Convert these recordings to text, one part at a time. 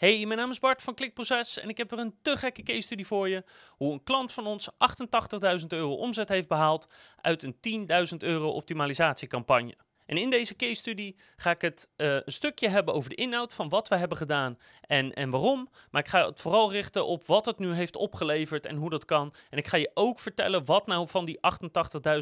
Hey, mijn naam is Bart van Klikproces en ik heb er een te gekke case study voor je. Hoe een klant van ons 88.000 euro omzet heeft behaald uit een 10.000 euro optimalisatiecampagne. En in deze case study ga ik het uh, een stukje hebben over de inhoud van wat we hebben gedaan en, en waarom. Maar ik ga het vooral richten op wat het nu heeft opgeleverd en hoe dat kan. En ik ga je ook vertellen wat nou van die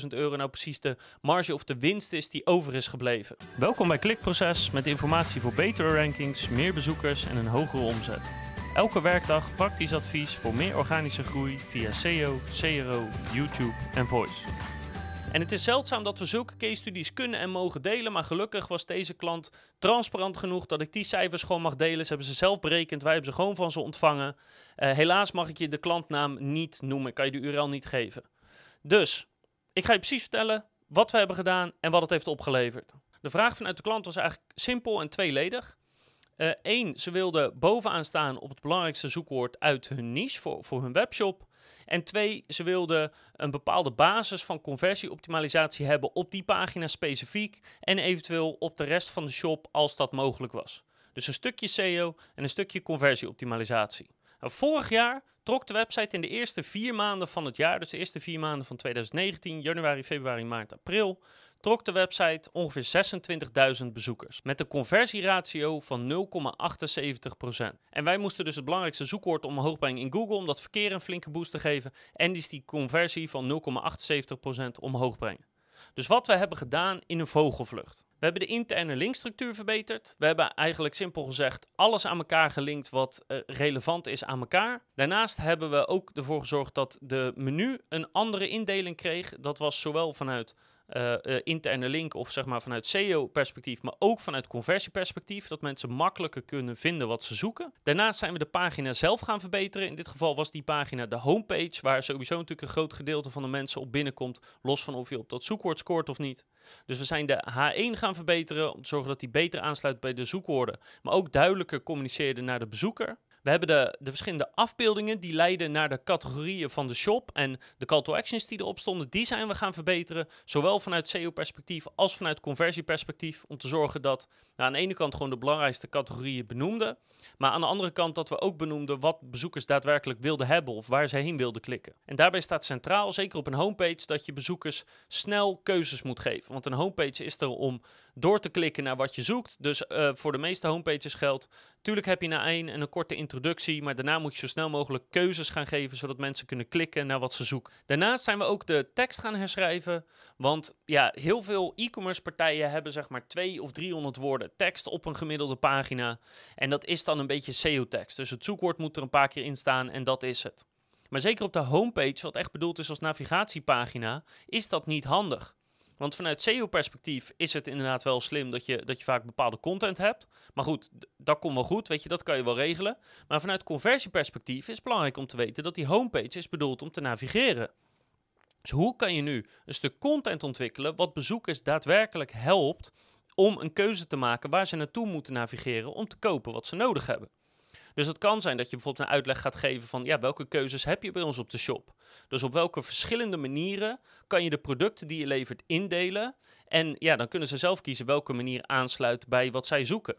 88.000 euro nou precies de marge of de winst is die over is gebleven. Welkom bij Klikproces met informatie voor betere rankings, meer bezoekers en een hogere omzet. Elke werkdag praktisch advies voor meer organische groei via SEO, CRO, YouTube en Voice. En het is zeldzaam dat we zulke case studies kunnen en mogen delen, maar gelukkig was deze klant transparant genoeg dat ik die cijfers gewoon mag delen. Ze hebben ze zelf berekend, wij hebben ze gewoon van ze ontvangen. Uh, helaas mag ik je de klantnaam niet noemen, kan je de URL niet geven. Dus, ik ga je precies vertellen wat we hebben gedaan en wat het heeft opgeleverd. De vraag vanuit de klant was eigenlijk simpel en tweeledig. Eén, uh, ze wilden bovenaan staan op het belangrijkste zoekwoord uit hun niche voor, voor hun webshop. En twee, ze wilden een bepaalde basis van conversieoptimalisatie hebben op die pagina specifiek en eventueel op de rest van de shop als dat mogelijk was. Dus een stukje SEO en een stukje conversieoptimalisatie. Nou, vorig jaar trok de website in de eerste vier maanden van het jaar, dus de eerste vier maanden van 2019, januari, februari, maart, april, trok de website ongeveer 26.000 bezoekers. Met een conversieratio van 0,78%. En wij moesten dus het belangrijkste zoekwoord omhoog brengen in Google om dat verkeer een flinke boost te geven. En dus die conversie van 0,78% omhoog brengen. Dus wat we hebben gedaan in een vogelvlucht. We hebben de interne linkstructuur verbeterd. We hebben eigenlijk simpel gezegd alles aan elkaar gelinkt wat uh, relevant is aan elkaar. Daarnaast hebben we ook ervoor gezorgd dat de menu een andere indeling kreeg. Dat was zowel vanuit uh, uh, interne link of zeg maar vanuit SEO-perspectief, maar ook vanuit conversieperspectief, dat mensen makkelijker kunnen vinden wat ze zoeken. Daarnaast zijn we de pagina zelf gaan verbeteren. In dit geval was die pagina de homepage, waar sowieso natuurlijk een groot gedeelte van de mensen op binnenkomt, los van of je op dat zoekwoord scoort of niet. Dus we zijn de H1 gaan verbeteren om te zorgen dat die beter aansluit bij de zoekwoorden, maar ook duidelijker communiceerde naar de bezoeker. We hebben de, de verschillende afbeeldingen die leiden naar de categorieën van de shop en de call to actions die erop stonden, die zijn we gaan verbeteren. Zowel vanuit SEO-perspectief als vanuit conversieperspectief. Om te zorgen dat nou, aan de ene kant gewoon de belangrijkste categorieën benoemden. Maar aan de andere kant dat we ook benoemden wat bezoekers daadwerkelijk wilden hebben of waar ze heen wilden klikken. En daarbij staat centraal, zeker op een homepage, dat je bezoekers snel keuzes moet geven. Want een homepage is er om door te klikken naar wat je zoekt. Dus uh, voor de meeste homepages geldt, tuurlijk heb je na één en een korte introductie, maar daarna moet je zo snel mogelijk keuzes gaan geven, zodat mensen kunnen klikken naar wat ze zoeken. Daarnaast zijn we ook de tekst gaan herschrijven, want ja, heel veel e-commerce partijen hebben zeg maar 2 of 300 woorden tekst op een gemiddelde pagina. En dat is dan een beetje SEO-tekst. Dus het zoekwoord moet er een paar keer in staan en dat is het. Maar zeker op de homepage, wat echt bedoeld is als navigatiepagina, is dat niet handig. Want vanuit SEO-perspectief is het inderdaad wel slim dat je, dat je vaak bepaalde content hebt. Maar goed, dat komt wel goed, weet je, dat kan je wel regelen. Maar vanuit conversieperspectief is het belangrijk om te weten dat die homepage is bedoeld om te navigeren. Dus hoe kan je nu een stuk content ontwikkelen wat bezoekers daadwerkelijk helpt om een keuze te maken waar ze naartoe moeten navigeren om te kopen wat ze nodig hebben? Dus het kan zijn dat je bijvoorbeeld een uitleg gaat geven van ja, welke keuzes heb je bij ons op de shop. Dus op welke verschillende manieren kan je de producten die je levert indelen. En ja, dan kunnen ze zelf kiezen welke manier aansluit bij wat zij zoeken.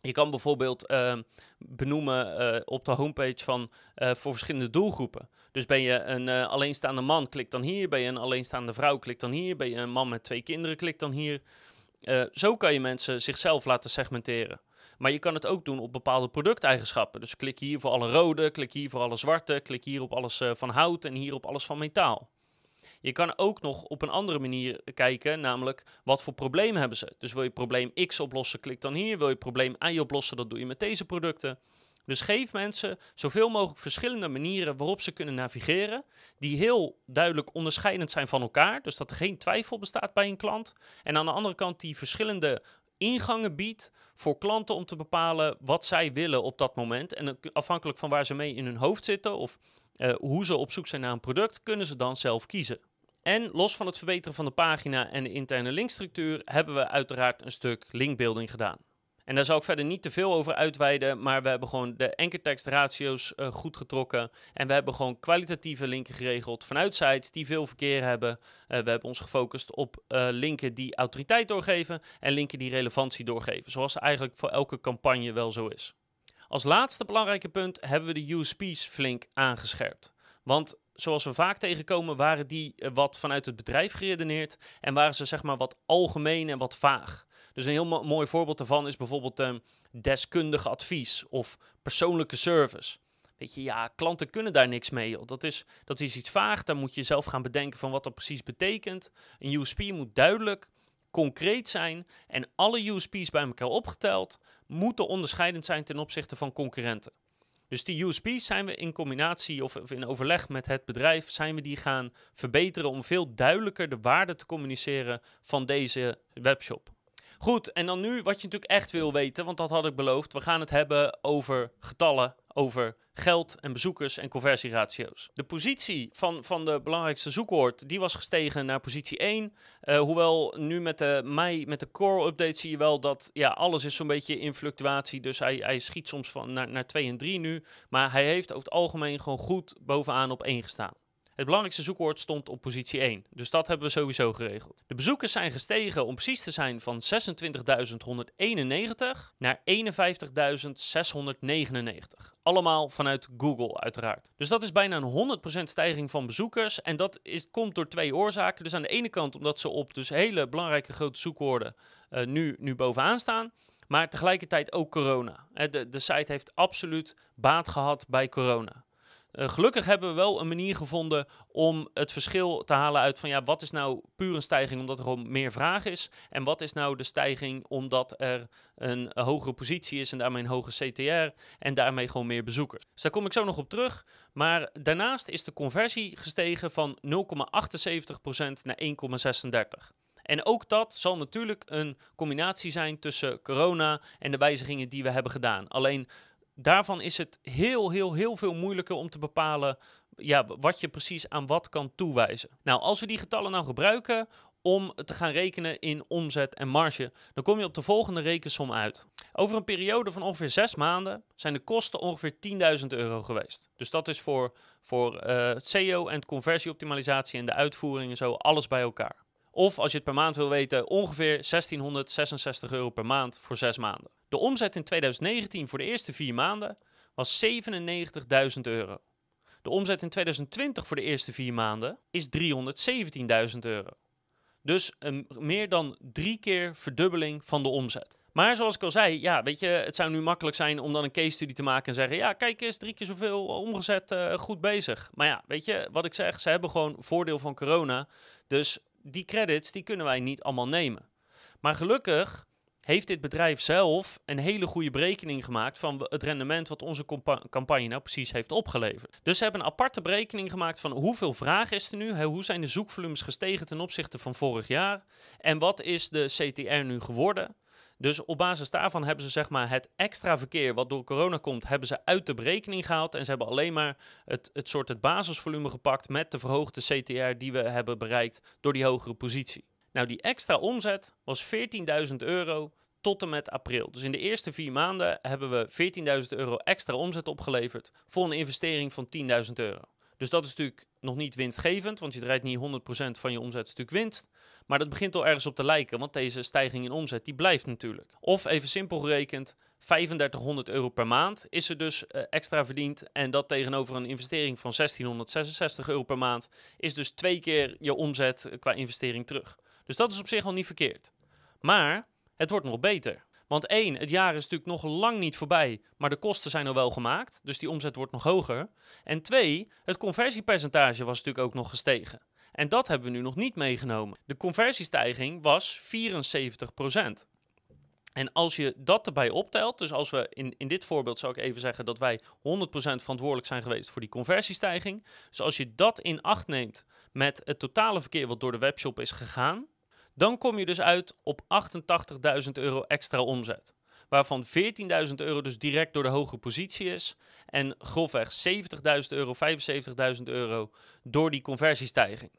Je kan bijvoorbeeld uh, benoemen uh, op de homepage van uh, voor verschillende doelgroepen. Dus ben je een alleenstaande man, klik dan hier. Ben je een alleenstaande vrouw, klik dan hier. Ben je een man met twee kinderen, klik dan hier. zo kan je mensen zichzelf laten segmenteren. Maar je kan het ook doen op bepaalde producteigenschappen. Dus klik hier voor alle rode, klik hier voor alle zwarte, klik hier op alles uh, van hout en hier op alles van metaal. Je kan ook nog op een andere manier kijken, namelijk wat voor probleem hebben ze. Dus wil je probleem X oplossen, klik dan hier. Wil je probleem Y oplossen, dat doe je met deze producten. Dus geef mensen zoveel mogelijk verschillende manieren waarop ze kunnen navigeren, die heel duidelijk onderscheidend zijn van elkaar. Dus dat er geen twijfel bestaat bij een klant. En aan de andere kant die verschillende ingangen biedt voor klanten om te bepalen wat zij willen op dat moment. En afhankelijk van waar ze mee in hun hoofd zitten of uh, hoe ze op zoek zijn naar een product, kunnen ze dan zelf kiezen. En los van het verbeteren van de pagina en de interne linkstructuur hebben we uiteraard een stuk linkbuilding gedaan. En daar zal ik verder niet te veel over uitweiden, maar we hebben gewoon de enkertekstratio's uh, goed getrokken. En we hebben gewoon kwalitatieve linken geregeld vanuit sites die veel verkeer hebben. Uh, we hebben ons gefocust op uh, linken die autoriteit doorgeven en linken die relevantie doorgeven. Zoals eigenlijk voor elke campagne wel zo is. Als laatste belangrijke punt hebben we de USP's flink aangescherpt. Want zoals we vaak tegenkomen, waren die eh, wat vanuit het bedrijf geredeneerd en waren ze zeg maar wat algemeen en wat vaag. Dus een heel mooi voorbeeld daarvan is bijvoorbeeld um, deskundige advies of persoonlijke service. Weet je, ja, klanten kunnen daar niks mee. Dat, is, dat is iets vaag. Daar moet je zelf gaan bedenken van wat dat precies betekent. Een USP moet duidelijk, concreet zijn. En alle USP's bij elkaar opgeteld moeten onderscheidend zijn ten opzichte van concurrenten. Dus die USP's zijn we in combinatie of in overleg met het bedrijf, zijn we die gaan verbeteren om veel duidelijker de waarde te communiceren van deze webshop. Goed, en dan nu wat je natuurlijk echt wil weten, want dat had ik beloofd. We gaan het hebben over getallen, over geld en bezoekers en conversieratio's. De positie van, van de belangrijkste zoekwoord, die was gestegen naar positie 1. Uh, eh, hoewel nu met de mei, met de core update zie je wel dat ja, alles is zo'n beetje in fluctuatie. Dus hij, hij schiet soms van naar, naar 2 en 3 nu. Maar hij heeft over het algemeen gewoon goed bovenaan op 1 gestaan. Het belangrijkste zoekwoord stond op positie 1, dus dat hebben we sowieso geregeld. De bezoekers zijn gestegen, om precies te zijn, van 26.191 naar 51.699. Allemaal vanuit Google uiteraard. Dus dat is bijna een 100% stijging van bezoekers en dat is, komt door twee oorzaken. Dus aan de ene kant omdat ze op dus hele belangrijke grote zoekwoorden uh, nu, nu bovenaan staan. Maar tegelijkertijd ook corona. De, de site heeft absoluut baat gehad bij corona. Uh, gelukkig hebben we wel een manier gevonden om het verschil te halen uit van ja, wat is nou puur een stijging omdat er gewoon meer vraag is en wat is nou de stijging omdat er een, hogere positie is en daarmee een hogere CTR en daarmee gewoon meer bezoekers. Dus daar kom ik zo nog op terug. Maar daarnaast is de conversie gestegen van 0,78% naar 1,36%. En ook dat zal natuurlijk een combinatie zijn tussen corona en de wijzigingen die we hebben gedaan. Alleen daarvan is het heel, heel, heel veel moeilijker om te bepalen ja, wat je precies aan wat kan toewijzen. Nou, als we die getallen nou gebruiken om te gaan rekenen in omzet en marge, dan kom je op de volgende rekensom uit. Over een periode van ongeveer zes maanden zijn de kosten ongeveer 10.000 euro geweest. Dus dat is voor, voor uh, eh, SEO en conversieoptimalisatie en de uitvoering en zo, alles bij elkaar. Of als je het per maand wil weten, ongeveer 1666 euro per maand voor zes maanden. De omzet in 2019 voor de eerste vier maanden was 97.000 euro. De omzet in 2020 voor de eerste vier maanden is 317.000 euro. Dus een meer dan drie keer verdubbeling van de omzet. Maar zoals ik al zei, ja, weet je, het zou nu makkelijk zijn om dan een case study te maken en zeggen: ja, kijk eens, drie keer zoveel omgezet, uh, goed bezig. Maar ja, weet je, wat ik zeg, ze hebben gewoon voordeel van corona. Dus die credits, die kunnen wij niet allemaal nemen. Maar gelukkig heeft dit bedrijf zelf een hele goede berekening gemaakt van het rendement wat onze campagne nou precies heeft opgeleverd. Dus ze hebben een aparte berekening gemaakt van hoeveel vraag is er nu, hoe zijn de zoekvolumes gestegen ten opzichte van vorig jaar en wat is de CTR nu geworden. Dus op basis daarvan hebben ze zeg maar het extra verkeer wat door corona komt, hebben ze uit de berekening gehaald. En ze hebben alleen maar het, het soort het basisvolume gepakt met de verhoogde CTR die we hebben bereikt door die hogere positie. Nou, die extra omzet was 14.000 euro tot en met april. Dus in de eerste vier maanden hebben we 14.000 euro extra omzet opgeleverd voor een investering van 10.000 euro. Dus dat is natuurlijk nog niet winstgevend, want je draait niet 100% van je omzet stuk winst. Maar dat begint al ergens op te lijken, want deze stijging in omzet die blijft natuurlijk. Of even simpel gerekend, 3500 euro per maand is er dus uh, extra verdiend. En dat tegenover een investering van 1666 euro per maand is dus twee keer je omzet eh, qua investering terug. Dus dat is op zich al niet verkeerd. Maar het wordt nog beter. Want één, het jaar is natuurlijk nog lang niet voorbij, maar de kosten zijn al wel gemaakt, dus die omzet wordt nog hoger. En twee, het conversiepercentage was natuurlijk ook nog gestegen. En dat hebben we nu nog niet meegenomen. De conversiestijging was 74%. En als je dat erbij optelt, dus als we in, in dit voorbeeld zou ik even zeggen dat wij 100% verantwoordelijk zijn geweest voor die conversiestijging. Dus als je dat in acht neemt met het totale verkeer wat door de webshop is gegaan, dan kom je dus uit op 88.000 euro extra omzet. Waarvan 14.000 euro dus direct door de hoge positie is. En grofweg 70.000 euro, 75.000 euro door die conversiestijging.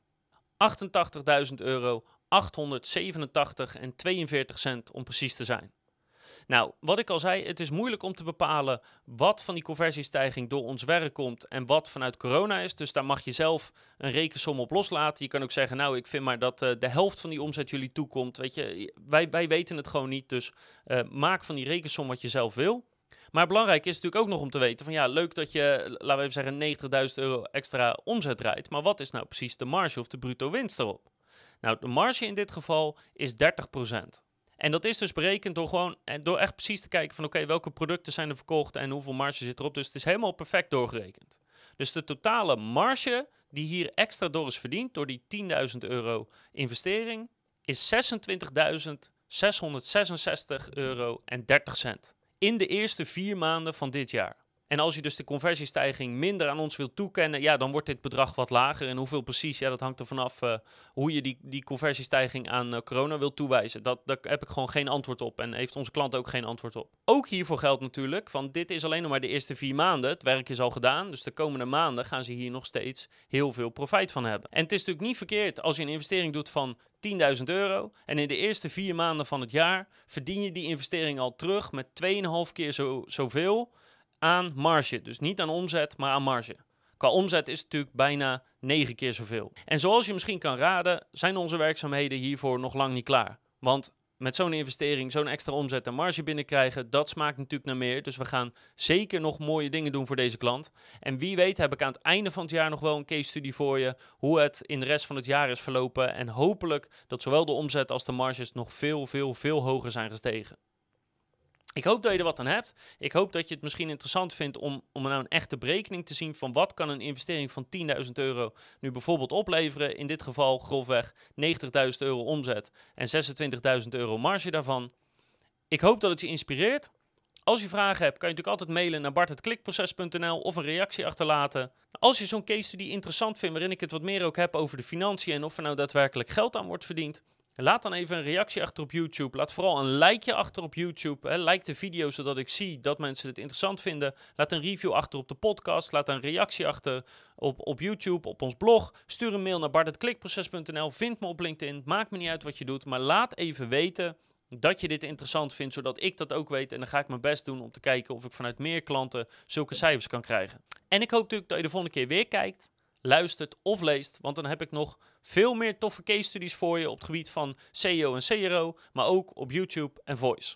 88.000 euro, 887 en 42 cent om precies te zijn. Nou, wat ik al zei, het is moeilijk om te bepalen wat van die conversiestijging door ons werk komt en wat vanuit corona is. Dus daar mag je zelf een rekensom op loslaten. Je kan ook zeggen, nou, ik vind maar dat uh, de helft van die omzet jullie toekomt. Weet je, wij, wij weten het gewoon niet, dus uh, maak van die rekensom wat je zelf wil. Maar belangrijk is natuurlijk ook nog om te weten van ja, leuk dat je, laten we even zeggen, 90.000 euro extra omzet rijdt. Maar wat is nou precies de marge of de bruto winst erop? Nou, de marge in dit geval is 30%. En dat is dus berekend door gewoon eh, door echt precies te kijken van oké, welke producten zijn er verkocht en hoeveel marge zit erop. Dus het is helemaal perfect doorgerekend. Dus de totale marge die hier extra door is verdiend door die 10.000 euro investering is 26.666 euro en 30 cent. In de eerste vier maanden van dit jaar. En als je dus de conversiestijging minder aan ons wilt toekennen, ja, dan wordt dit bedrag wat lager. En hoeveel precies, ja, dat hangt er vanaf uh, hoe je die, die conversiestijging aan uh, corona wilt toewijzen. Dat, daar heb ik gewoon geen antwoord op en heeft onze klant ook geen antwoord op. Ook hiervoor geldt natuurlijk, van dit is alleen nog maar de eerste vier maanden. Het werk is al gedaan, dus de komende maanden gaan ze hier nog steeds heel veel profijt van hebben. En het is natuurlijk niet verkeerd als je een investering doet van 10.000 euro. En in de eerste vier maanden van het jaar verdien je die investering al terug met 2,5 keer zo, zoveel aan marge. Dus niet aan omzet, maar aan marge. Qua omzet is het natuurlijk bijna 9 keer zoveel. En zoals je misschien kan raden, zijn onze werkzaamheden hiervoor nog lang niet klaar. Want met zo'n investering, zo'n extra omzet en marge binnenkrijgen, dat smaakt natuurlijk naar meer. Dus we gaan zeker nog mooie dingen doen voor deze klant. En wie weet heb ik aan het einde van het jaar nog wel een case study voor je, hoe het in de rest van het jaar is verlopen. En hopelijk dat zowel de omzet als de marges nog veel, veel, veel hoger zijn gestegen. Ik hoop dat je er wat aan hebt. Ik hoop dat je het misschien interessant vindt om, om nou een echte berekening te zien van wat kan een investering van 10.000 euro nu bijvoorbeeld opleveren. In dit geval grofweg 90.000 euro omzet en 26.000 euro marge daarvan. Ik hoop dat het je inspireert. Als je vragen hebt, kan je natuurlijk altijd mailen naar bart.klikproces.nl of een reactie achterlaten. Als je zo'n case study interessant vindt waarin ik het wat meer ook heb over de financiën en of er nou daadwerkelijk geld aan wordt verdiend, Laat dan even een reactie achter op YouTube. Laat vooral een likeje achter op YouTube. Hè. Like de video zodat ik zie dat mensen het interessant vinden. Laat een review achter op de podcast. Laat een reactie achter op, op YouTube, op ons blog. Stuur een mail naar bart.klikproces.nl. Vind me op LinkedIn. Maakt me niet uit wat je doet. Maar laat even weten dat je dit interessant vindt, zodat ik dat ook weet. En dan ga ik mijn best doen om te kijken of ik vanuit meer klanten zulke cijfers kan krijgen. En ik hoop natuurlijk dat je de volgende keer weer kijkt luistert of leest. Want dan heb ik nog veel meer toffe case studies voor je op het gebied van SEO en CRO, maar ook op YouTube en Voice.